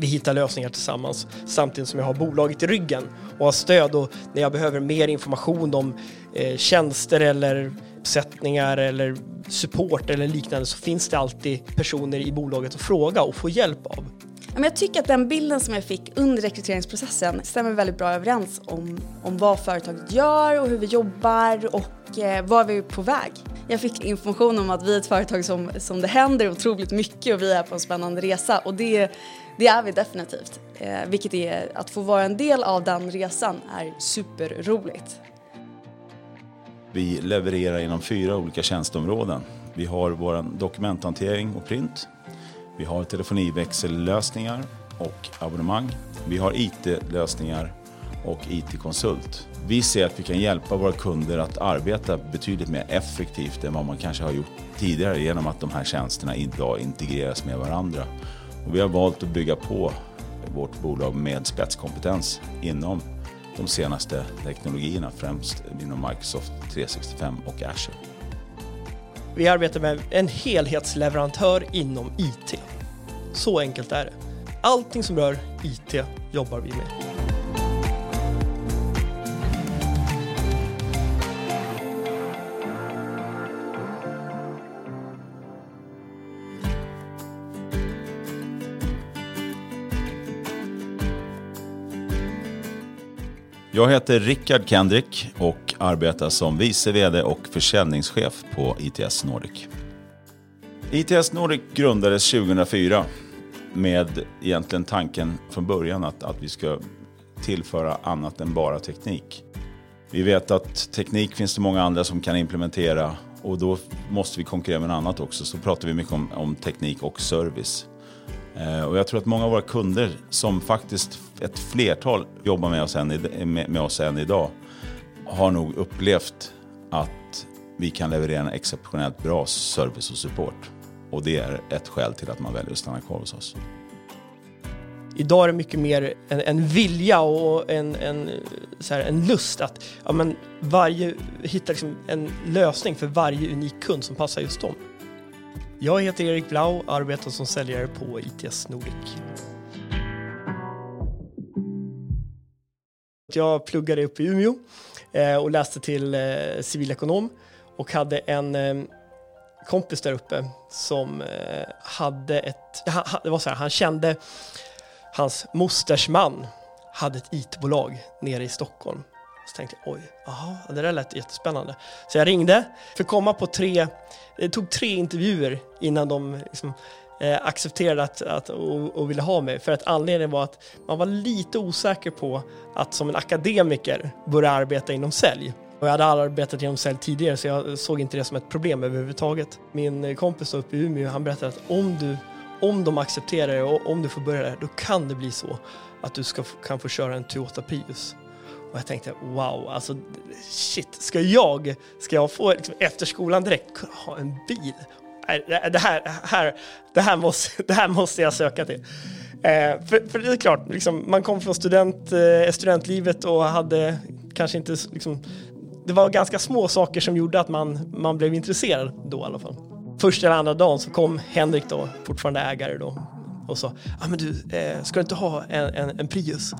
vi hittar lösningar tillsammans samtidigt som jag har bolaget i ryggen och har stöd och när jag behöver mer information om eh, tjänster eller uppsättningar eller support eller liknande så finns det alltid personer i bolaget att fråga och få hjälp av. Jag tycker att den bilden som jag fick under rekryteringsprocessen stämmer väldigt bra överens om, om vad företaget gör och hur vi jobbar och eh, var vi är på väg. Jag fick information om att vi är ett företag som, som det händer otroligt mycket och vi är på en spännande resa och det, det är vi definitivt. Eh, vilket är att få vara en del av den resan är superroligt. Vi levererar inom fyra olika tjänsteområden. Vi har vår dokumenthantering och print. Vi har telefoniväxellösningar och abonnemang. Vi har IT-lösningar och IT-konsult. Vi ser att vi kan hjälpa våra kunder att arbeta betydligt mer effektivt än vad man kanske har gjort tidigare genom att de här tjänsterna idag integreras med varandra. Och vi har valt att bygga på vårt bolag med spetskompetens inom de senaste teknologierna, främst inom Microsoft 365 och Azure. Vi arbetar med en helhetsleverantör inom IT. Så enkelt är det. Allting som rör IT jobbar vi med. Jag heter Rickard Kendrick och arbetar som vice VD och försäljningschef på ITS Nordic. ITS Nordic grundades 2004 med egentligen tanken från början att, att vi ska tillföra annat än bara teknik. Vi vet att teknik finns det många andra som kan implementera och då måste vi konkurrera med annat också. Så pratar vi mycket om, om teknik och service. Eh, och jag tror att många av våra kunder, som faktiskt ett flertal jobbar med oss än, med, med oss än idag, har nog upplevt att vi kan leverera en exceptionellt bra service och support. Och det är ett skäl till att man väljer att stanna kvar hos oss. Idag är det mycket mer en, en vilja och en, en, så här, en lust att ja, men varje, hitta liksom en lösning för varje unik kund som passar just dem. Jag heter Erik Blau och arbetar som säljare på ITS Nordic. Jag pluggade upp i Umeå eh, och läste till eh, civilekonom och hade en eh, kompis där uppe som hade ett, det var så här, han kände hans mosters man hade ett IT-bolag nere i Stockholm. Så tänkte jag, oj, aha, det där lät jättespännande. Så jag ringde, fick komma på tre, det tog tre intervjuer innan de liksom, eh, accepterade att, att, och, och, ville ha mig. För att anledningen var att man var lite osäker på att som en akademiker börja arbeta inom sälj. Och jag hade arbetat inom sälj tidigare så jag såg inte det som ett problem överhuvudtaget. Min eh, kompis uppe i Umeå han berättade att om, du, om de accepterar det och om du får börja där, då kan det bli så att du ska, kan få köra en Toyota Prius. Och jag tänkte wow, alltså shit, ska jag, ska jag få liksom, efter skolan direkt kunna ha en bil? Det här, här, det, här måste, det här måste jag söka till. Eh, för, för, det är klart, liksom, man kom från student, eh, studentlivet och hade kanske inte liksom, det var ganska små saker som gjorde att man, man blev intresserad då i alla fall. Första eller andra dagen så kom Henrik då, fortfarande ägare då, och sa ah, men du, eh, ska du inte ha en, en, en Prius?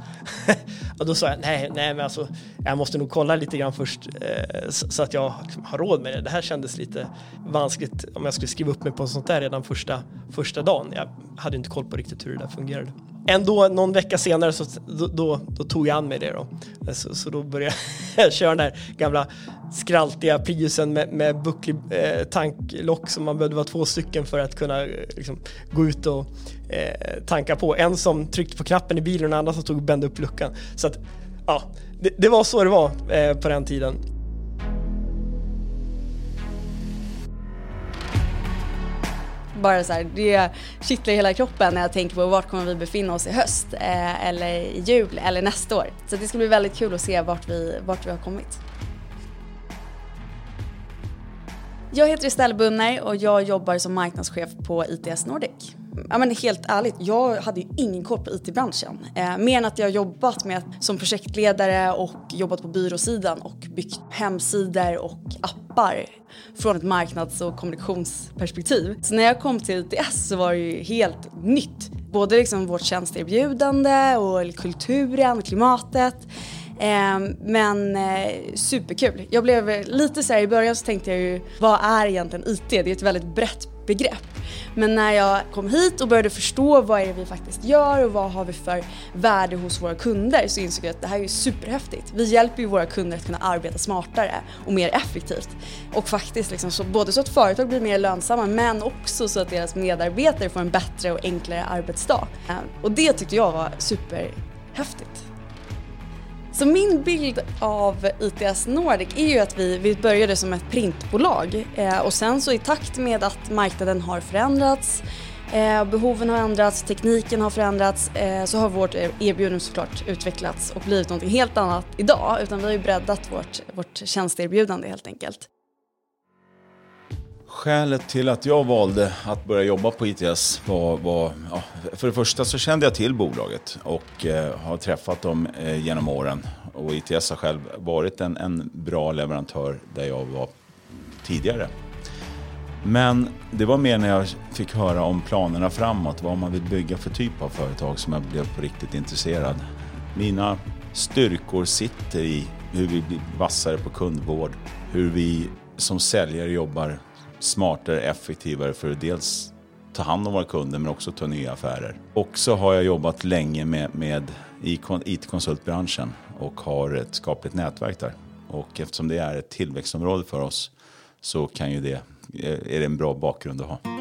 och då sa jag nej, nej men alltså jag måste nog kolla lite grann först eh, så, så, att jag liksom har råd med det. Det här kändes lite vanskligt om jag skulle skriva upp mig på sånt där redan första, första dagen. Jag hade inte koll på riktigt hur det där fungerade. Ändå någon vecka senare så då, då, då tog jag an mig det då. Så, så då började jag köra den där gamla skraltiga Priusen med, med bucklig eh, tanklock som man behövde vara två stycken för att kunna eh, liksom, gå ut och eh, tanka på. En som tryckte på knappen i bilen och en annan som tog och bände upp luckan. Så att, ja, det, det var så det var eh, på den tiden. Bara så här, det kittlar i hela kroppen när jag tänker på vart kommer vi befinna oss i höst eh, eller i jul eller nästa år. Så det ska bli väldigt kul att se vart vi, vart vi har kommit. Jag heter Estelle Bunner och jag jobbar som marknadschef på ITS Nordic. Ja, men helt ärligt, jag hade ju ingen koll på IT-branschen. Eh, mer än att jag jobbat med som projektledare och jobbat på byråsidan och byggt hemsidor och appar från ett marknads och kommunikationsperspektiv. Så när jag kom till ITS så var det ju helt nytt Både liksom vårt tjänsteerbjudande och kulturen, klimatet. Eh, men eh, superkul. Jag blev lite så här, i början så tänkte jag ju, vad är egentligen IT? Det är ett väldigt brett begrepp. Men när jag kom hit och började förstå vad är det vi faktiskt gör och vad har vi för värde hos våra kunder så insåg jag att det här är ju superhäftigt. Vi hjälper ju våra kunder att kunna arbeta smartare och mer effektivt. Och faktiskt liksom så, både så att företag blir mer lönsamma men också så att deras medarbetare får en bättre och enklare arbetsdag. Ehm, och det tyckte jag var superhäftigt. Så min bild av ITS Nordic är ju att vi, vi började som ett printbolag eh, och sen så i takt med att marknaden har förändrats eh, behoven har ändrats, tekniken har förändrats eh, så har vårt erbjudande såklart utvecklats och blivit något helt annat idag utan vi har ju breddat vårt, vårt tjänsteerbjudande helt enkelt. Skälet till att jag valde att börja jobba på ITS var, var ja, för det första så kände jag till bolaget och eh, har träffat dem eh, genom åren. Och ITS har själv varit en, en bra leverantör där jag var tidigare. Men det var mer när jag fick höra om planerna framåt, vad man vill bygga för typ av företag som jag blev på riktigt intresserad. Mina styrkor sitter i hur vi blir vassare på kundvård, hur vi som säljare jobbar smartare, effektivare för att dels ta hand om våra kunder men också ta nya affärer. Också har jag jobbat länge med, med IT-konsultbranschen och har ett skapligt nätverk där. Och eftersom det är ett tillväxtområde för oss så kan ju det, eh, är det en bra bakgrund att ha.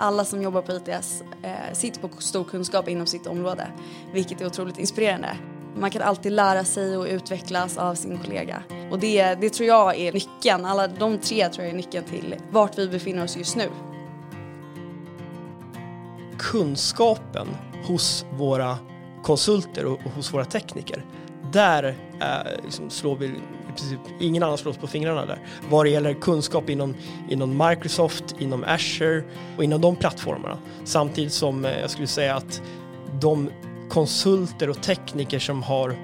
Alla som jobbar på ITS eh, sitter på stor kunskap inom sitt område, vilket är otroligt inspirerande. Man kan alltid lära sig och utvecklas av sin kollega. Och det, det tror jag är nyckeln, alla de tre tror jag är nyckeln till vart vi befinner oss just nu. Kunskapen hos våra konsulter och, hos våra tekniker, där eh, liksom slår vi i princip ingen annan slås på fingrarna där. Vad det gäller kunskap inom, inom Microsoft, inom Azure och inom de plattformarna. Samtidigt som eh, jag skulle säga att de konsulter och tekniker som har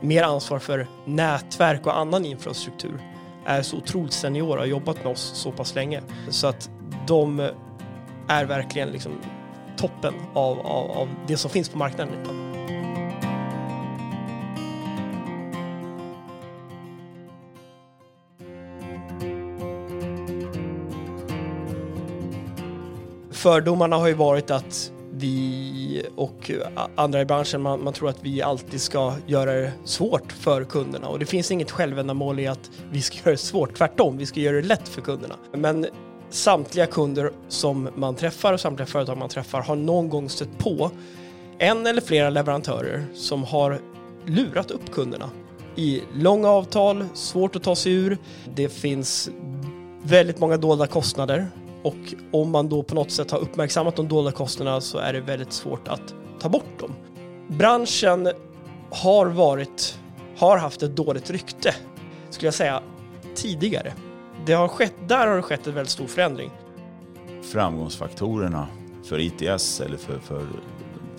mer ansvar för nätverk och annan infrastruktur är så otroligt seniora och har jobbat med oss så pass länge. Så att de är verkligen liksom toppen av, av, av det som finns på marknaden. Fördomarna har ju varit att vi och andra i branschen, man, man, tror att vi alltid ska göra det svårt för kunderna och det finns inget självändamål i att vi ska göra det svårt, tvärtom, vi ska göra det lätt för kunderna. Men samtliga kunder som man träffar och samtliga företag man träffar har någon gång stött på en eller flera leverantörer som har lurat upp kunderna i långa avtal, svårt att ta sig ur. Det finns väldigt många dolda kostnader och om man då på något sätt har uppmärksammat de dolda kostnaderna så är det väldigt svårt att ta bort dem. Branschen har varit, har haft ett dåligt rykte, skulle jag säga, tidigare. Det har skett, där har det skett en väldigt stor förändring. Framgångsfaktorerna för ITS eller för, för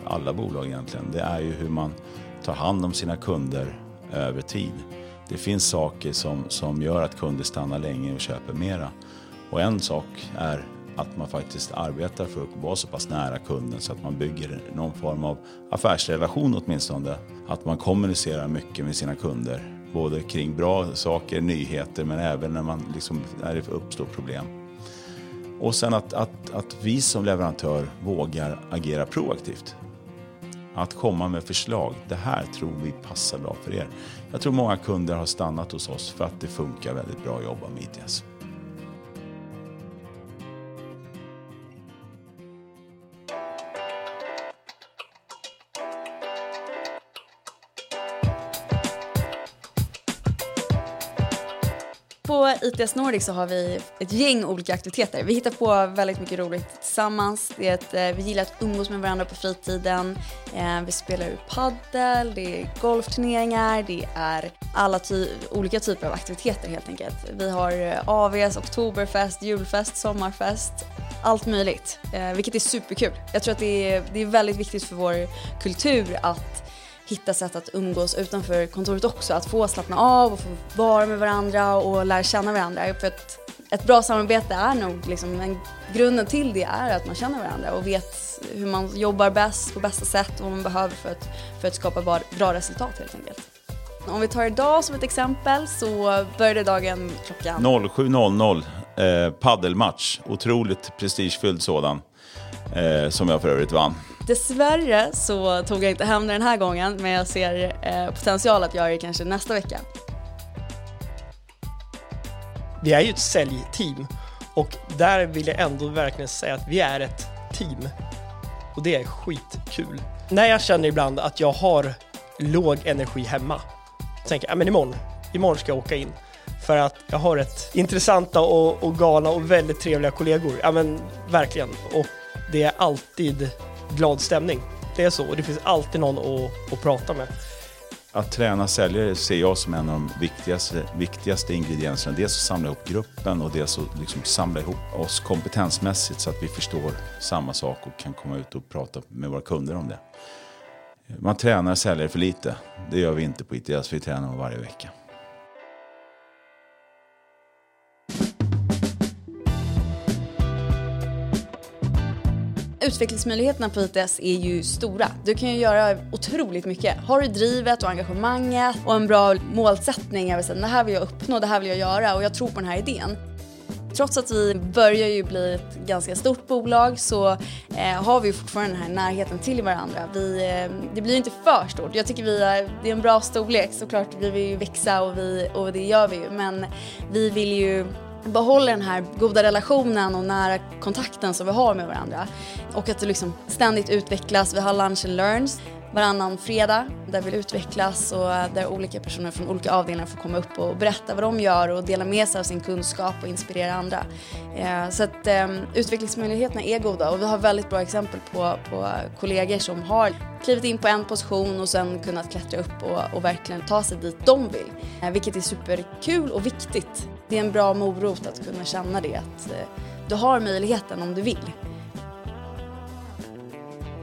alla bolag egentligen, det är ju hur man tar hand om sina kunder över tid. Det finns saker som, som gör att kunder stannar länge och köper mera. Och en sak är att man faktiskt arbetar för att vara så pass nära kunden så att man bygger någon form av affärsrelation åtminstone. Att man kommunicerar mycket med sina kunder. Både kring bra saker, nyheter men även när, man liksom, när det uppstår problem. Och sen att, att, att vi som leverantör vågar agera proaktivt. Att komma med förslag. Det här tror vi passar bra för er. Jag tror många kunder har stannat hos oss för att det funkar väldigt bra att jobba med ITS. ITS Nordic så har vi ett gäng olika aktiviteter. Vi hittar på väldigt mycket roligt tillsammans. Det är ett, eh, vi gillar att umgås med varandra på fritiden. Eh, vi spelar ut paddel, det är golfturneringar, det är alla ty olika typer av aktiviteter helt enkelt. Vi har eh, AVs, oktoberfest, julfest, sommarfest, allt möjligt. Vilket är superkul. Jag tror att det är, det är väldigt viktigt för vår kultur att hitta sätt att umgås utanför kontoret också. Att få slappna av och få vara med varandra och lära känna varandra. För ett, ett bra samarbete är nog liksom, en, grunden till det är att man känner varandra och vet hur man jobbar bäst på bästa sätt och vad man behöver för att, för att skapa bra, bra resultat helt enkelt. Om vi tar idag som ett exempel så började dagen klockan 07.00 eh, paddelmatch. Otroligt prestigefylld sådan. Eh, som jag för övrigt vann. Dessvärre så tog jag inte hem det den här gången men jag ser eh, potential att göra det kanske nästa vecka. Vi är ju ett säljteam och där vill jag ändå verkligen säga att vi är ett team. Och det är skitkul. När jag känner ibland att jag har låg energi hemma, tänker jag, men imorgon, imorgon ska jag åka in. För att jag har ett intressanta och, och galna och väldigt trevliga kollegor. Ja men verkligen. Och det är alltid glad stämning. Det är så och det finns alltid någon att, att prata med. Att träna säljare ser jag som en av de viktigaste, viktigaste ingredienserna. Dels att samla ihop gruppen och dels att liksom samla ihop oss kompetensmässigt så att vi förstår samma sak och kan komma ut och prata med våra kunder om det. Man tränar säljare för lite. Det gör vi inte på ITS, vi tränar varje vecka. Utvecklingsmöjligheterna på ITS är ju stora. Du kan ju göra otroligt mycket. Har du drivet och engagemanget och en bra målsättning, jag vill säga, det här vill jag uppnå, det här vill jag göra och jag tror på den här idén. Trots att vi börjar ju bli ett ganska stort bolag så eh, har vi fortfarande den här närheten till varandra. Vi, eh, det blir ju inte för stort. Jag tycker vi är, det är en bra storlek. Såklart, vi vill ju växa och, vi, och det gör vi ju. Men vi vill ju behåller den här goda relationen och nära kontakten som vi har med varandra. Och att det liksom ständigt utvecklas. Vi har lunch and learns varannan fredag där vi utvecklas och där olika personer från olika avdelningar får komma upp och berätta vad de gör och dela med sig av sin kunskap och inspirera andra. Eh, så att ehm, utvecklingsmöjligheterna är goda och vi har väldigt bra exempel på, på kollegor som har klivit in på en position och sen kunnat klättra upp och, och verkligen ta sig dit de vill. Eh, vilket är superkul och viktigt. Det är en bra morot att kunna känna det att eh, du har möjligheten om du vill.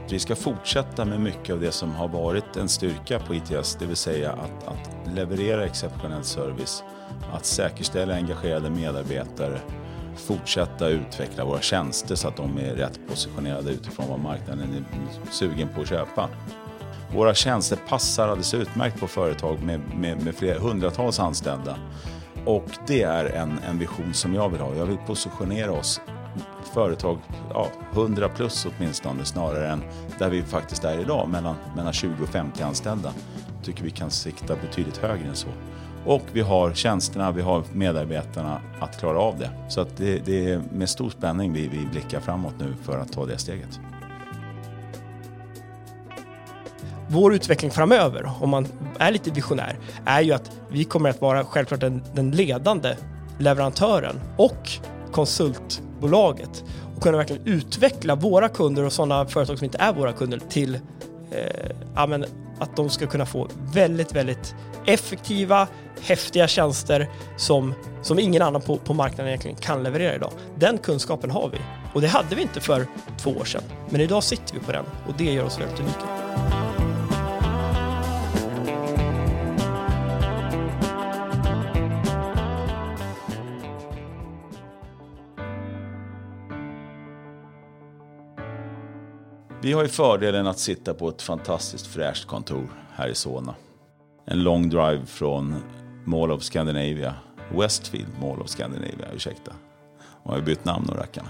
Vi ska fortsätta med mycket av det som har varit en styrka på ITS, det vill säga att, att leverera exceptionell service, att säkerställa engagerade medarbetare, fortsätta utveckla våra tjänster så att de är rätt positionerade utifrån vad marknaden är sugen på att köpa. Våra tjänster passar alldeles utmärkt på företag med, med, med flera hundratals anställda. Och det är en, en vision som jag vill ha. Jag vill positionera oss företag, ja, 100 plus åtminstone, snarare än där vi faktiskt är idag, mellan, mellan 20 och 50 anställda. Jag tycker vi kan sikta betydligt högre än så. Och vi har tjänsterna, vi har medarbetarna att klara av det. Så att det, det är med stor spänning vi, vi blickar framåt nu för att ta det steget. Vår utveckling framöver, om man är lite visionär, är ju att vi kommer att vara självklart den, den ledande leverantören och konsultbolaget och kunna verkligen utveckla våra kunder och sådana företag som inte är våra kunder till eh, att de ska kunna få väldigt, väldigt effektiva, häftiga tjänster som, som ingen annan på, på marknaden egentligen kan leverera idag. Den kunskapen har vi och det hade vi inte för två år sedan. Men idag sitter vi på den och det gör oss väldigt unika. Vi har ju fördelen att sitta på ett fantastiskt fräscht kontor här i Solna. En lång drive från Mall of Scandinavia, Westfield Mall of Scandinavia, ursäkta. Och har bytt namn och rackarna.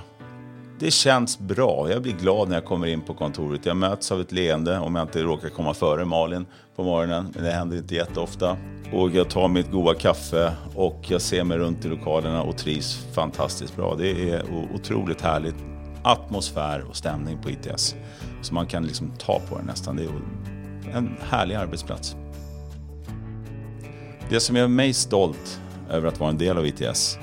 Det känns bra. Jag blir glad när jag kommer in på kontoret. Jag möts av ett leende om jag inte råkar komma före Malin på morgonen. Men det händer inte jätteofta. Och jag tar mitt goda kaffe och jag ser mig runt i lokalerna och trivs fantastiskt bra. Det är otroligt härligt atmosfär och stämning på ITS. Så man kan liksom ta på det nästan. Det är en härlig arbetsplats. Det som gör mig stolt över att vara en del av ITS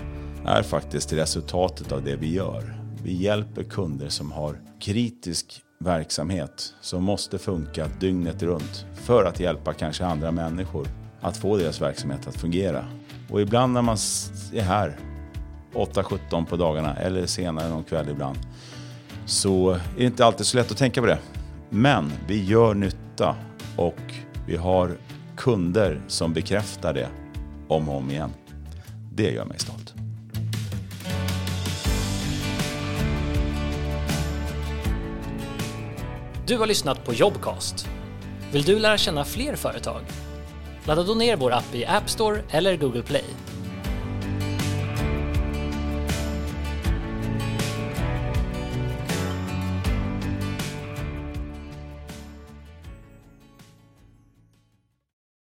är faktiskt resultatet av det vi gör. Vi hjälper kunder som har kritisk verksamhet som måste funka dygnet runt för att hjälpa kanske andra människor att få deras verksamhet att fungera. Och ibland när man är här 8-17 på dagarna eller senare någon kväll ibland så är det inte alltid så lätt att tänka på det. Men vi gör nytta och Vi har kunder som bekräftar det om och om igen. Det gör mig stolt. Du har lyssnat på Jobcast. Vill du lära känna fler företag? Ladda då ner vår app i App Store eller Google Play